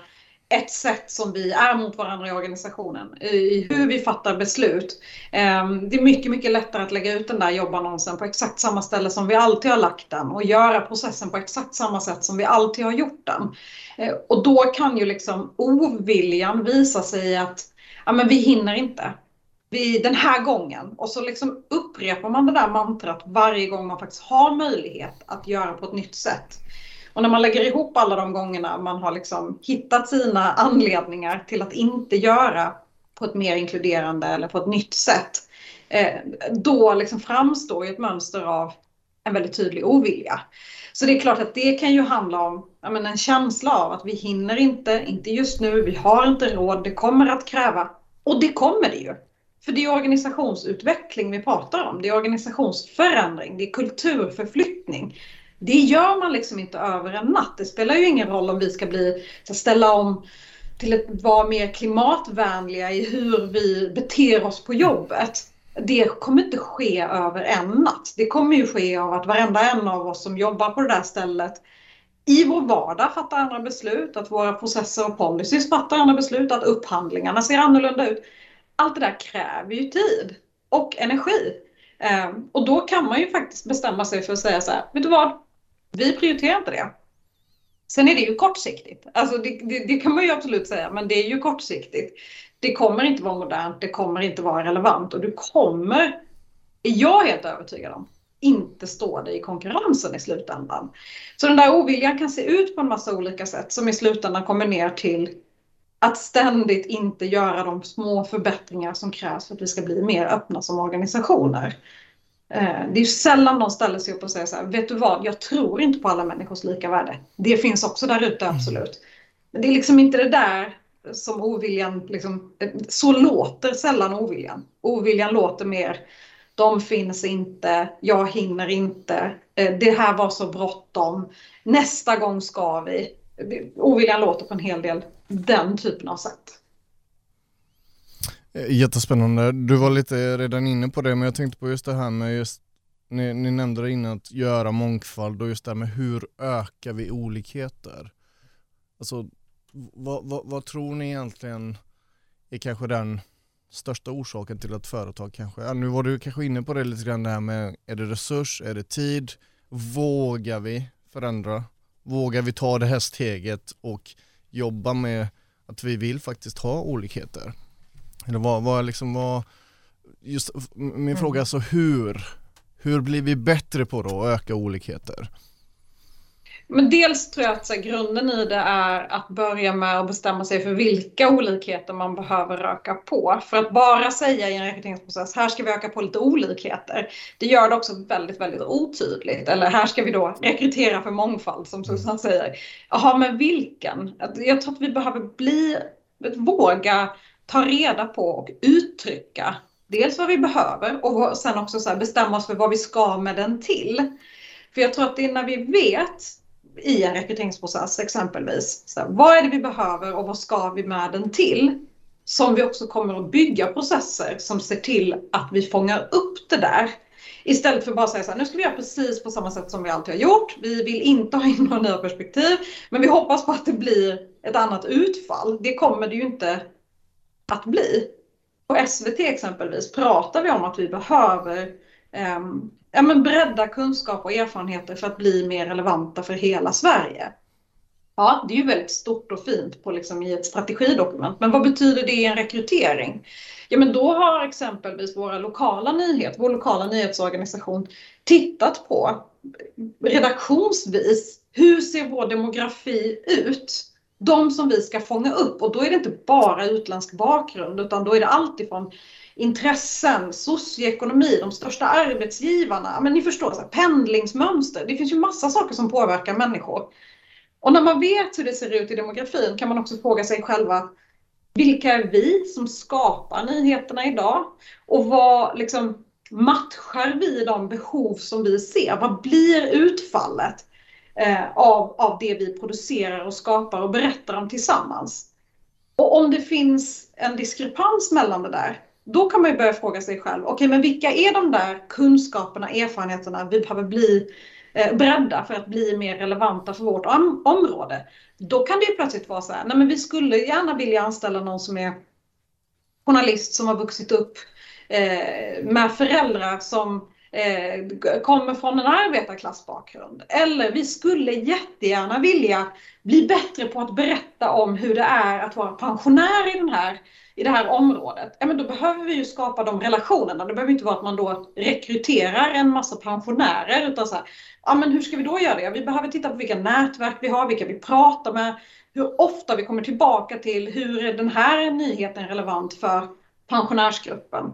ett sätt som vi är mot varandra i organisationen, i hur vi fattar beslut. Ehm, det är mycket, mycket lättare att lägga ut den där jobbannonsen på exakt samma ställe som vi alltid har lagt den och göra processen på exakt samma sätt som vi alltid har gjort den. Ehm, och då kan ju liksom oviljan visa sig att ja, men vi hinner inte Vi, den här gången. Och så liksom upprepar man det där mantrat varje gång man faktiskt har möjlighet att göra på ett nytt sätt. Och när man lägger ihop alla de gångerna man har liksom hittat sina anledningar till att inte göra på ett mer inkluderande eller på ett nytt sätt. Eh, då liksom framstår ett mönster av en väldigt tydlig ovilja. Så det är klart att det kan ju handla om menar, en känsla av att vi hinner inte, inte just nu, vi har inte råd, det kommer att kräva. Och det kommer det ju. För det är organisationsutveckling vi pratar om. Det är organisationsförändring, det är kulturförflyttning. Det gör man liksom inte över en natt. Det spelar ju ingen roll om vi ska bli, ställa om till att vara mer klimatvänliga i hur vi beter oss på jobbet. Det kommer inte ske över en natt. Det kommer ju ske av att varenda en av oss som jobbar på det där stället i vår vardag fattar andra beslut, att våra processer och policies fattar andra beslut, att upphandlingarna ser annorlunda ut allt det där kräver ju tid och energi. Ehm, och då kan man ju faktiskt bestämma sig för att säga så här, vet du vad? Vi prioriterar inte det. Sen är det ju kortsiktigt. Alltså det, det, det, kan man ju absolut säga, men det är ju kortsiktigt. Det kommer inte vara modernt, det kommer inte vara relevant och du kommer, är jag helt övertygad om, inte stå dig i konkurrensen i slutändan. Så den där oviljan kan se ut på en massa olika sätt som i slutändan kommer ner till att ständigt inte göra de små förbättringar som krävs för att vi ska bli mer öppna som organisationer. Eh, det är sällan någon ställer sig upp och säger så här, vet du vad, jag tror inte på alla människors lika värde. Det finns också där ute, mm. absolut. Men det är liksom inte det där som oviljan, liksom, så låter sällan oviljan. Oviljan låter mer, de finns inte, jag hinner inte, eh, det här var så bråttom, nästa gång ska vi. Oviljan låter på en hel del den typen av sätt.
Eh, jättespännande. Du var lite redan inne på det, men jag tänkte på just det här med just, ni, ni nämnde det innan, att göra mångfald och just det här med hur ökar vi olikheter? Alltså, vad, vad, vad tror ni egentligen är kanske den största orsaken till att företag kanske, ja, nu var du kanske inne på det lite grann det här med, är det resurs, är det tid? Vågar vi förändra? Vågar vi ta det här steget och jobba med att vi vill faktiskt ha olikheter? Eller vad, vad liksom vad, just min mm. fråga är så hur, hur blir vi bättre på då att öka olikheter?
Men dels tror jag att så här, grunden i det är att börja med att bestämma sig för vilka olikheter man behöver öka på. För att bara säga i en rekryteringsprocess, här ska vi öka på lite olikheter, det gör det också väldigt, väldigt otydligt. Eller här ska vi då rekrytera för mångfald som Susanne säger. Jaha, men vilken? Jag tror att vi behöver bli, våga ta reda på och uttrycka dels vad vi behöver och sen också så bestämma oss för vad vi ska med den till. För jag tror att det är när vi vet i en rekryteringsprocess exempelvis, så här, vad är det vi behöver och vad ska vi med den till? Som vi också kommer att bygga processer som ser till att vi fångar upp det där. Istället för att bara säga så här, nu ska vi göra precis på samma sätt som vi alltid har gjort. Vi vill inte ha in några nya perspektiv, men vi hoppas på att det blir ett annat utfall. Det kommer det ju inte att bli. På SVT exempelvis pratar vi om att vi behöver eh, ja, men bredda kunskap och erfarenheter för att bli mer relevanta för hela Sverige. Ja, det är ju väldigt stort och fint på liksom i ett strategidokument. Men vad betyder det i en rekrytering? Ja, men då har exempelvis våra lokala nyhet, vår lokala nyhetsorganisation tittat på redaktionsvis hur ser vår demografi ut? De som vi ska fånga upp och då är det inte bara utländsk bakgrund utan då är det allt ifrån intressen, socioekonomi, de största arbetsgivarna, men ni förstår, så här, pendlingsmönster. Det finns ju massa saker som påverkar människor. Och när man vet hur det ser ut i demografin kan man också fråga sig själva vilka är vi som skapar nyheterna idag? Och vad liksom, matchar vi de behov som vi ser? Vad blir utfallet? Eh, av, av det vi producerar och skapar och berättar om tillsammans. Och om det finns en diskrepans mellan det där, då kan man ju börja fråga sig själv, okej okay, men vilka är de där kunskaperna, erfarenheterna vi behöver bli eh, bredda för att bli mer relevanta för vårt om område? Då kan det ju plötsligt vara så här, nej men vi skulle gärna vilja anställa någon som är journalist som har vuxit upp eh, med föräldrar som eh, kommer från en arbetarklassbakgrund. Eller vi skulle jättegärna vilja bli bättre på att berätta om hur det är att vara pensionär i, den här, i det här området. Ja, men då behöver vi ju skapa de relationerna. Det behöver inte vara att man då rekryterar en massa pensionärer utan så här, ja men hur ska vi då göra det? Vi behöver titta på vilka nätverk vi har, vilka vi pratar med, hur ofta vi kommer tillbaka till hur är den här nyheten relevant för pensionärsgruppen.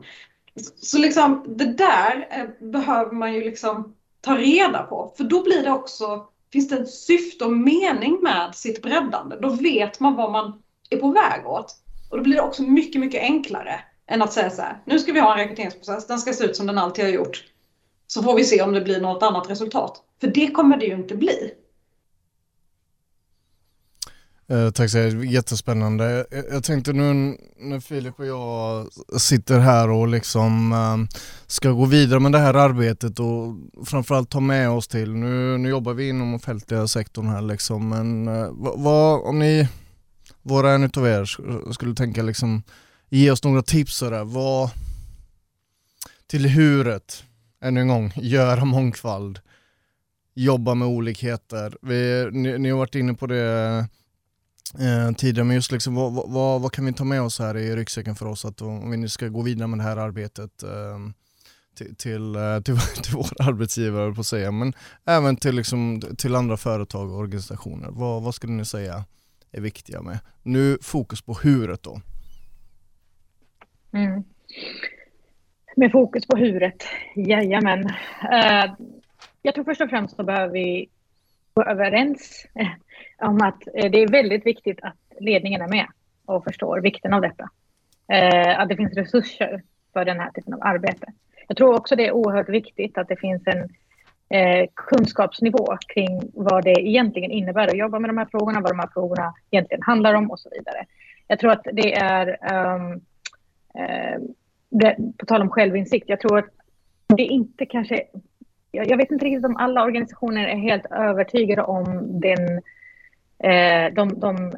Så liksom det där eh, behöver man ju liksom ta reda på. För då blir det också, finns det ett syfte och mening med sitt breddande. Då vet man vad man är på väg åt. Och då blir det också mycket, mycket enklare än att säga så här, nu ska vi ha en rekryteringsprocess, den ska se ut som den alltid har gjort. Så får vi se om det blir något annat resultat. För det kommer det ju inte bli.
Eh, tack så mycket, jättespännande. Jag, jag tänkte nu när Filip och jag sitter här och liksom eh, ska gå vidare med det här arbetet och framförallt ta med oss till, nu, nu jobbar vi inom offentliga sektorn här liksom, men eh, vad, vad, om ni, var och en utav er skulle tänka liksom, ge oss några tips sådär, vad, till huret, ännu en gång, göra mångfald jobba med olikheter. Vi, ni, ni har varit inne på det eh, tidigare, men just liksom, vad, vad, vad, kan vi ta med oss här i ryggsäcken för oss att om vi nu ska gå vidare med det här arbetet ehm, eh, till, till, till, till våra arbetsgivare på att säga, men även till, liksom, till andra företag och organisationer. Vad, vad skulle ni säga är viktiga med? Nu fokus på huret då.
Mm. Med fokus på huret, jajamän. Uh, jag tror först och främst så behöver vi vara överens om att eh, det är väldigt viktigt att ledningen är med och förstår vikten av detta. Eh, att det finns resurser för den här typen av arbete. Jag tror också det är oerhört viktigt att det finns en eh, kunskapsnivå kring vad det egentligen innebär att jobba med de här frågorna, vad de här frågorna egentligen handlar om och så vidare. Jag tror att det är, um, eh, det, på tal om självinsikt, jag tror att det inte kanske, jag, jag, vet inte riktigt om alla organisationer är helt övertygade om den, Eh, de, de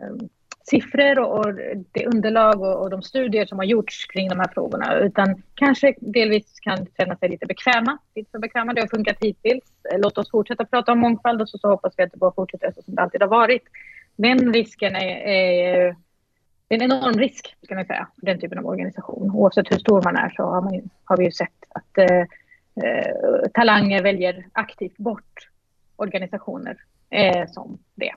siffror och, och det underlag och, och, de studier som har gjorts kring de här frågorna utan kanske delvis kan känna sig lite bekväma. Lite för bekväma. Det har funkat hittills. Eh, låt oss fortsätta prata om mångfald och så, så hoppas vi att det bara fortsätter så som det alltid har varit. Den risken är, är en enorm risk, ska man säga, för den typen av organisation. Oavsett hur stor man är så har, man, har vi ju sett att eh, eh, talanger väljer aktivt bort organisationer eh, som det.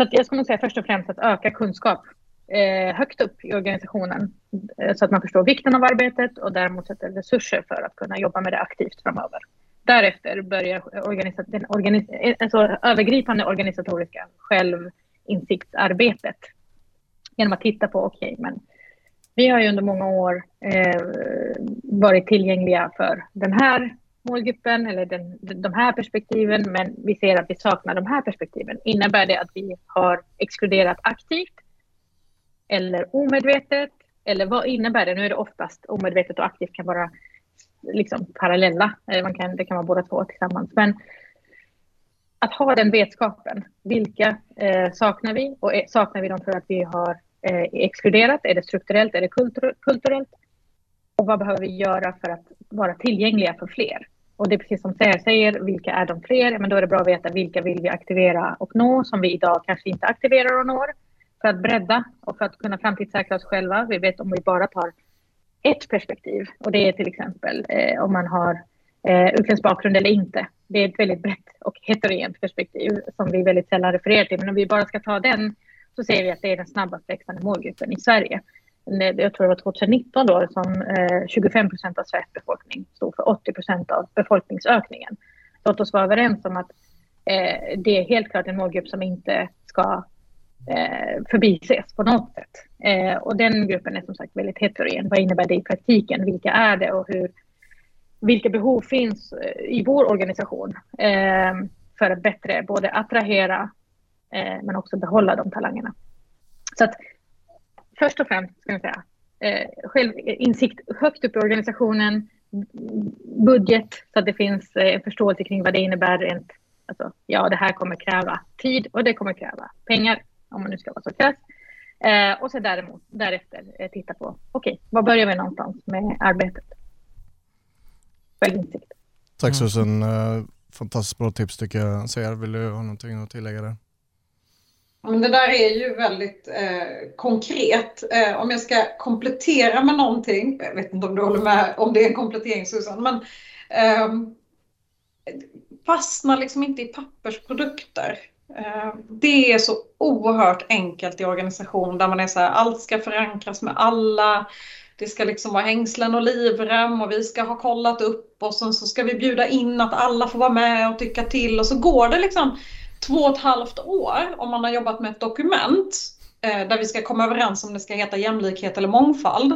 Så jag skulle säga först och främst att öka kunskap eh, högt upp i organisationen eh, så att man förstår vikten av arbetet och däremot sätter resurser för att kunna jobba med det aktivt framöver. Därefter börjar organisa den organis eh, alltså övergripande organisatoriska självinsiktsarbetet genom att titta på, okej, okay, men vi har ju under många år eh, varit tillgängliga för den här målgruppen eller den, de här perspektiven, men vi ser att vi saknar de här perspektiven. Innebär det att vi har exkluderat aktivt eller omedvetet? Eller vad innebär det? Nu är det oftast omedvetet och aktivt kan vara liksom parallella. Eh, man kan, det kan vara båda två tillsammans. Men att ha den vetskapen. Vilka eh, saknar vi? Och är, saknar vi dem för att vi har eh, exkluderat? Är det strukturellt? Är det kultur kulturellt? Och vad behöver vi göra för att vara tillgängliga för fler? Och det är precis som Seher säger, vilka är de fler? Men då är det bra att veta vilka vill vi aktivera och nå som vi idag kanske inte aktiverar och når. För att bredda och för att kunna framtidssäkra oss själva. Vi vet om vi bara tar ett perspektiv och det är till exempel eh, om man har eh, utländsk bakgrund eller inte. Det är ett väldigt brett och heterogent perspektiv som vi väldigt sällan refererar till. Men om vi bara ska ta den så ser vi att det är den snabbast växande målgruppen i Sverige jag tror det var 2019 då, som eh, 25 procent av Sveriges befolkning stod för 80 procent av befolkningsökningen. Låt oss vara överens om att eh, det är helt klart en målgrupp som inte ska eh, förbises på något sätt. Och den gruppen är som sagt väldigt heterogen. Vad innebär det i praktiken? Vilka är det och hur, vilka behov finns i vår organisation för att bättre både attrahera men också behålla de talangerna? Så att först och främst ska jag säga, eh, självinsikt högt upp i organisationen, budget så att det finns eh, förståelse kring vad det innebär rent, alltså, ja det här kommer kräva tid och det kommer kräva pengar om man nu ska vara så krass. Eh, och så däremot, därefter eh, titta på, okej, okay, var börjar vi någonstans med arbetet? Självinsikt.
Tack Susan, mm. fantastiskt bra tips tycker jag. Säger, vill du ha någonting att tillägga där?
Men det där är ju väldigt eh, konkret. Eh, om jag ska komplettera med någonting, jag vet inte om du håller med om det är en komplettering Susanne, men eh, fastna liksom inte i pappersprodukter. Eh, det är så oerhört enkelt i organisation där man är så här, allt ska förankras med alla. Det ska liksom vara hängslen och livrem och vi ska ha kollat upp och sen så ska vi bjuda in att alla får vara med och tycka till och så går det liksom två och ett halvt år om man har jobbat med ett dokument eh, där vi ska komma överens om det ska heta jämlikhet eller mångfald.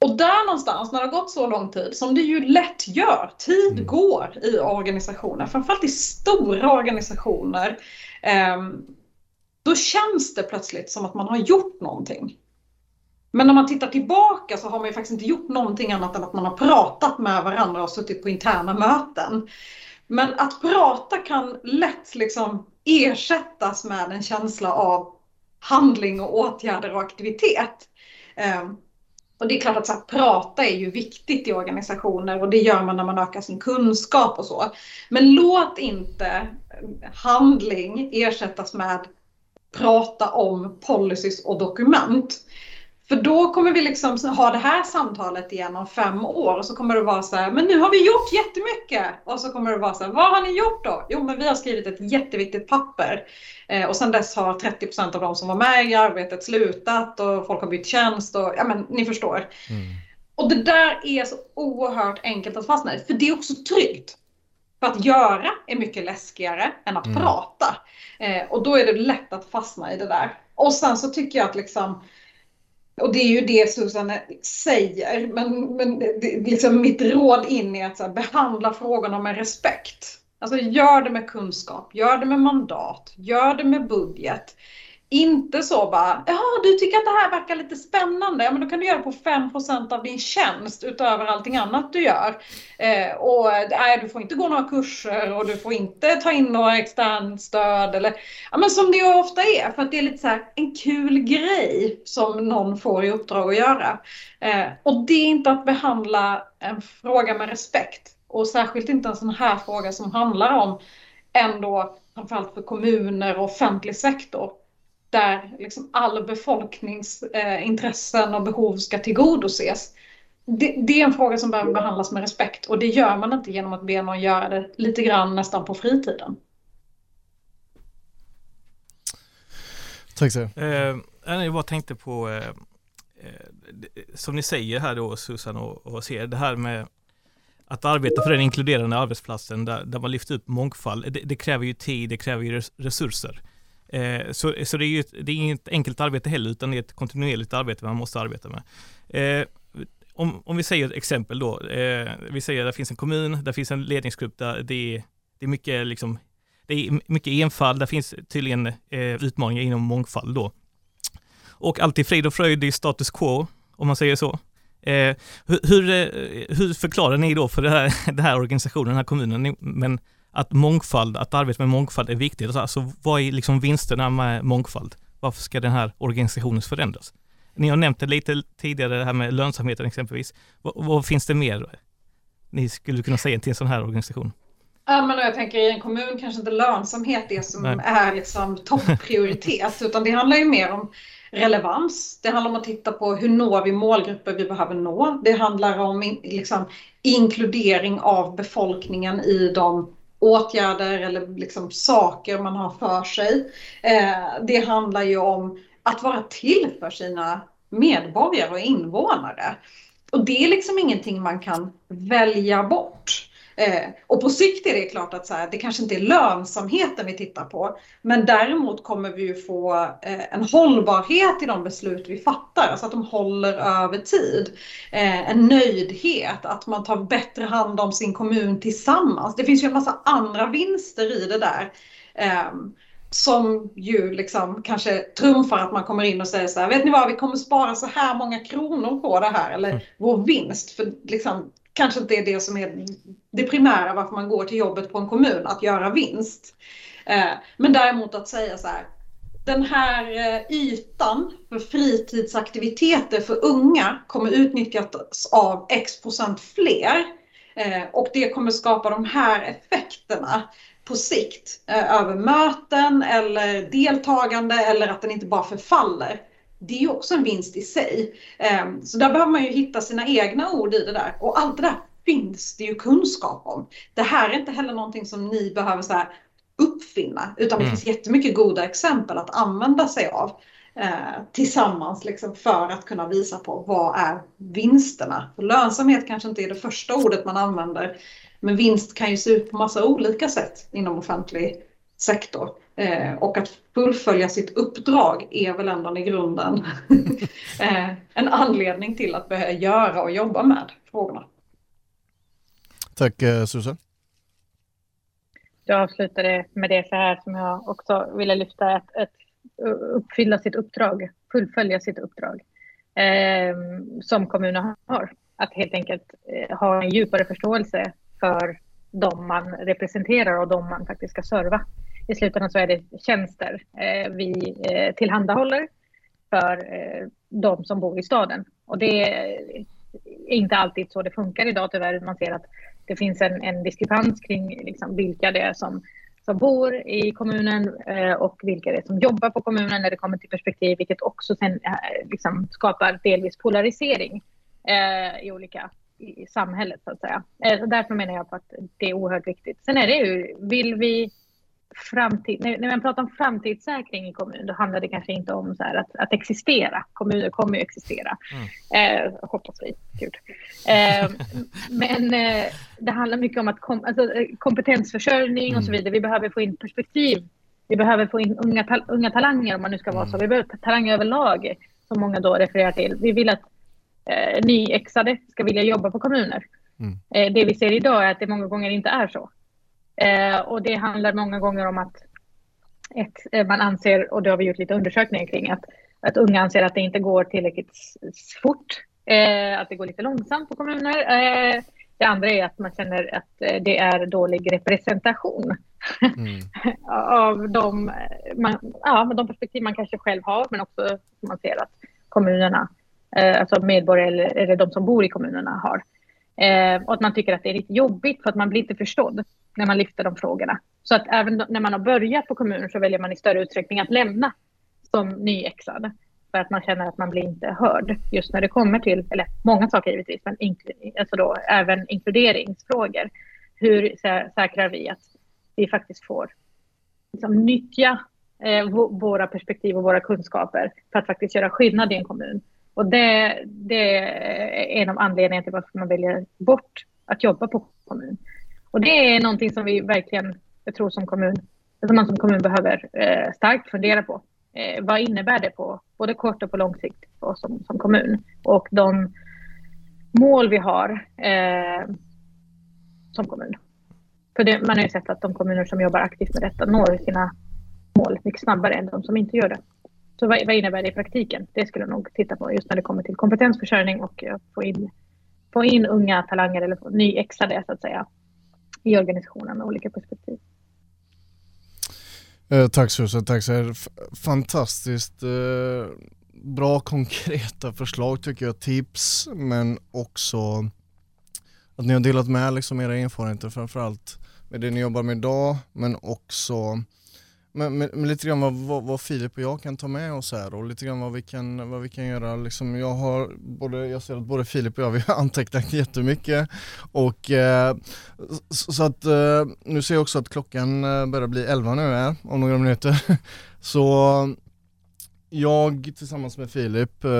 Och där någonstans, när det har gått så lång tid, som det ju lätt gör, tid mm. går i organisationer, framförallt i stora organisationer, eh, då känns det plötsligt som att man har gjort någonting. Men när man tittar tillbaka så har man ju faktiskt inte gjort någonting annat än att man har pratat med varandra och suttit på interna möten. Men att prata kan lätt liksom ersättas med en känsla av handling och åtgärder och aktivitet. Ehm, och det är klart att så här, prata är ju viktigt i organisationer och det gör man när man ökar sin kunskap och så. Men låt inte eh, handling ersättas med prata om policies och dokument. För då kommer vi liksom ha det här samtalet igen om fem år och så kommer det vara så här, men nu har vi gjort jättemycket. Och så kommer det vara så här, vad har ni gjort då? Jo, men vi har skrivit ett jätteviktigt papper. Eh, och sen dess har 30% av de som var med i arbetet slutat och folk har bytt tjänst och ja, men ni förstår. Mm. Och det där är så oerhört enkelt att fastna i, för det är också tryggt. För att göra är mycket läskigare än att mm. prata. Eh, och då är det lätt att fastna i det där. Och sen så tycker jag att liksom och det är ju det Susanne säger, men, men det, liksom mitt råd in är att här, behandla frågorna med respekt. Alltså gör det med kunskap, gör det med mandat, gör det med budget. Inte så bara, ja du tycker att det här verkar lite spännande, ja men då kan du göra det på 5% av din tjänst utöver allting annat du gör. Eh, och nej, du får inte gå några kurser och du får inte ta in några externt stöd eller, ja men som det ju ofta är, för att det är lite så här, en kul grej som någon får i uppdrag att göra. Eh, och det är inte att behandla en fråga med respekt och särskilt inte en sån här fråga som handlar om ändå framförallt för kommuner och offentlig sektor där liksom all befolkningsintressen och behov ska tillgodoses. Det, det, är en fråga som behöver behandlas med respekt och det gör man inte genom att be någon göra det lite grann nästan på fritiden.
Tack så
eh, Jag bara tänkte på, eh, eh, som ni säger här då Susan och, och ser, det här med att arbeta för den inkluderande arbetsplatsen där, där man lyfter upp mångfald, det, det, kräver ju tid, det kräver ju resurser. Eh, så så det, är ju ett, det är inget enkelt arbete heller, utan det är ett kontinuerligt arbete man måste arbeta med. Eh, om, om vi säger ett exempel då, eh, vi säger att det finns en kommun, där finns en ledningsgrupp där det är, det är mycket liksom, det är mycket enfald, där finns tydligen eh, utmaningar inom mångfald då. Och alltid frid och fröjd i status quo, om man säger så. Eh, hur, hur, hur, förklarar ni då för det här, den här organisationen, den här kommunen, men att mångfald, att arbeta med mångfald är viktigt. Alltså vad är liksom vinsterna med mångfald? Varför ska den här organisationen förändras? Ni har nämnt det lite tidigare, det här med lönsamheten exempelvis. Vad, vad finns det mer ni skulle kunna säga till en sån här organisation?
Ja, men jag tänker i en kommun kanske inte lönsamhet är som Nej. är liksom topprioritet, utan det handlar ju mer om relevans. Det handlar om att titta på hur når vi målgrupper vi behöver nå. Det handlar om liksom, inkludering av befolkningen i de åtgärder eller liksom saker man har för sig. Eh, det handlar ju om att vara till för sina medborgare och invånare. Och det är liksom ingenting man kan välja bort. Eh, och på sikt är det klart att så här, det kanske inte är lönsamheten vi tittar på. Men däremot kommer vi ju få eh, en hållbarhet i de beslut vi fattar, alltså att de håller över tid. Eh, en nöjdhet, att man tar bättre hand om sin kommun tillsammans. Det finns ju en massa andra vinster i det där. Som ju liksom kanske trumfar att man kommer in och säger så här, vet ni vad, vi kommer spara så här många kronor på det här, eller mm. vår vinst. För liksom, kanske inte är det som är det primära varför man går till jobbet på en kommun, att göra vinst. Eh, men däremot att säga så här, den här eh, ytan för fritidsaktiviteter för unga kommer utnyttjas av x procent fler. Eh, och det kommer skapa de här effekterna på sikt över möten eller deltagande eller att den inte bara förfaller det är ju också en vinst i sig. Ehm, så där behöver man ju hitta sina egna ord i det där. Och allt det där finns det ju kunskap om. Det här är inte heller någonting som ni behöver så uppfinna, utan det mm. finns jättemycket goda exempel att använda sig av eh, tillsammans liksom, för att kunna visa på vad är vinsterna. För lönsamhet kanske inte är det första ordet man använder, men vinst kan ju se ut på massa olika sätt inom offentlig sektor. Eh, och att fullfölja sitt uppdrag är väl ändå i grunden eh, en anledning till att börja göra och jobba med frågorna.
Tack eh, Susan.
Jag avslutade med det så här som jag också ville lyfta, att, att uppfylla sitt uppdrag, fullfölja sitt uppdrag eh, som kommunen har. Att helt enkelt eh, ha en djupare förståelse för de man representerar och de man faktiskt ska serva i slutändan så är det tjänster eh, vi eh, tillhandahåller för eh, de som bor i staden. Och det är inte alltid så det funkar idag tyvärr. Man ser att det finns en, en diskrepans kring liksom vilka det är som, som bor i kommunen eh, och vilka det är som jobbar på kommunen när det kommer till perspektiv, vilket också sen eh, liksom skapar delvis polarisering eh, i olika i samhället så att säga. Eh, så därför menar jag på att det är oerhört viktigt. Sen är det ju, vill vi framtid, när, när man pratar om framtidssäkring i kommun, då handlar det kanske inte om så att, att existera. Kommuner kommer ju existera, mm. eh, hoppas vi. Gud. Eh, men eh, det handlar mycket om att kom, alltså, eh, kompetensförsörjning och så mm. vidare. Vi behöver få in perspektiv. Vi behöver få in unga, tal unga talanger om man nu ska vara så. Mm. Vi behöver talanger överlag, som många då refererar till. Vi vill att eh, nyexade ska vilja jobba på kommuner. Mm. Eh, det vi ser idag är att det många gånger inte är så. Eh, och det handlar många gånger om att ett, eh, man anser, och det har vi gjort lite undersökningar kring, att, att unga anser att det inte går tillräckligt fort, eh, att det går lite långsamt på kommuner. Eh, det andra är att man känner att eh, det är dålig representation mm. av de, man, ja, de perspektiv man kanske själv har, men också man ser att kommunerna, eh, alltså medborgare eller, eller de som bor i kommunerna har. Eh, och att man tycker att det är lite jobbigt för att man blir inte förstådd när man lyfter de frågorna. Så att även när man har börjat på kommunen så väljer man i större utsträckning att lämna som nyexad. För att man känner att man blir inte hörd just när det kommer till, eller många saker givetvis, men alltså då, även inkluderingsfrågor. Hur säkrar vi att vi faktiskt får liksom, nyttja eh, våra perspektiv och våra kunskaper för att faktiskt göra skillnad i en kommun? Och det, det är en av anledningarna till varför man väljer bort att jobba på kommun. Och det är någonting som vi verkligen, jag tror som kommun, som man som kommun behöver eh, starkt fundera på. Eh, vad innebär det på både kort och på lång sikt för oss som, som kommun? Och de mål vi har eh, som kommun. För det, man har ju sett att de kommuner som jobbar aktivt med detta når sina mål mycket snabbare än de som inte gör det. Så vad, vad innebär det i praktiken? Det skulle jag nog titta på just när det kommer till kompetensförsörjning och eh, få in, få in unga talanger eller nyexade så att säga i organisationen med olika perspektiv.
Eh, tack Susan, tack så här. Fantastiskt eh, bra konkreta förslag tycker jag, tips men också att ni har delat med liksom era erfarenheter framförallt med det ni jobbar med idag men också men, men, men, lite grann vad, vad, vad, Filip och jag kan ta med oss här och lite grann vad vi kan, vad vi kan göra. Liksom jag, har både, jag ser att både Filip och jag vi har antecknat jättemycket. Och, eh, så, så, att eh, nu ser jag också att klockan eh, börjar bli 11 nu här, om några minuter. Så jag tillsammans med Filip, eh,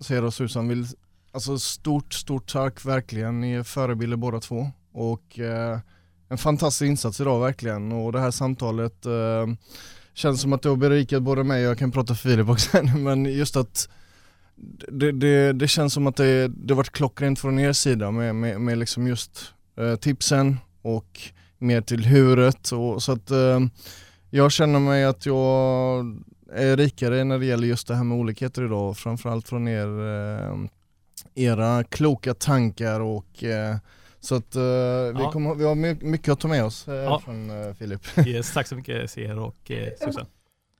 ser och Susan vill, alltså stort, stort tack verkligen. Ni är förebilder båda två. Och eh, en fantastisk insats idag verkligen. Och det här samtalet eh, känns som att det har berikat både mig och jag kan prata för Filip också men just att det, det, det, känns som att det, det varit klockrent från er sida med, med, med liksom just eh, tipsen och mer till huret och så att eh, jag känner mig att jag är rikare när det gäller just det här med olikheter idag framförallt från er eh, era kloka tankar och eh, så att uh, vi, ja. kommer, vi har mycket att ta med oss uh, ja. från uh, Filip.
Yes, tack så mycket Seher och uh, Susan.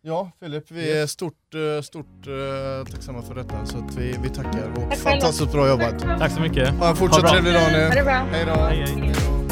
Ja Filip, vi yes. är stort, stort uh, tacksamma för detta så att vi, vi tackar och tack fantastiskt bra jobbat.
Tack så mycket.
Ha en fortsatt trevlig dag nu.
Ha det bra.
Hej då. Hej, hej.